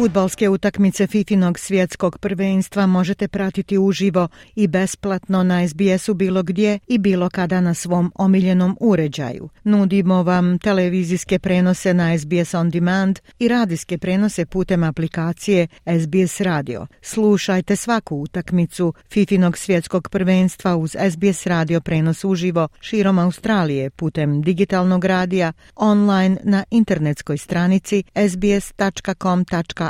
Futbalske utakmice Fifinog svjetskog prvenstva možete pratiti uživo i besplatno na SBS-u bilo gdje i bilo kada na svom omiljenom uređaju. Nudimo vam televizijske prenose na SBS On Demand i radijske prenose putem aplikacije SBS Radio. Slušajte svaku utakmicu Fifinog svjetskog prvenstva uz SBS Radio prenos uživo širom Australije putem digitalnog radija, online na internetskoj stranici sbs.com.au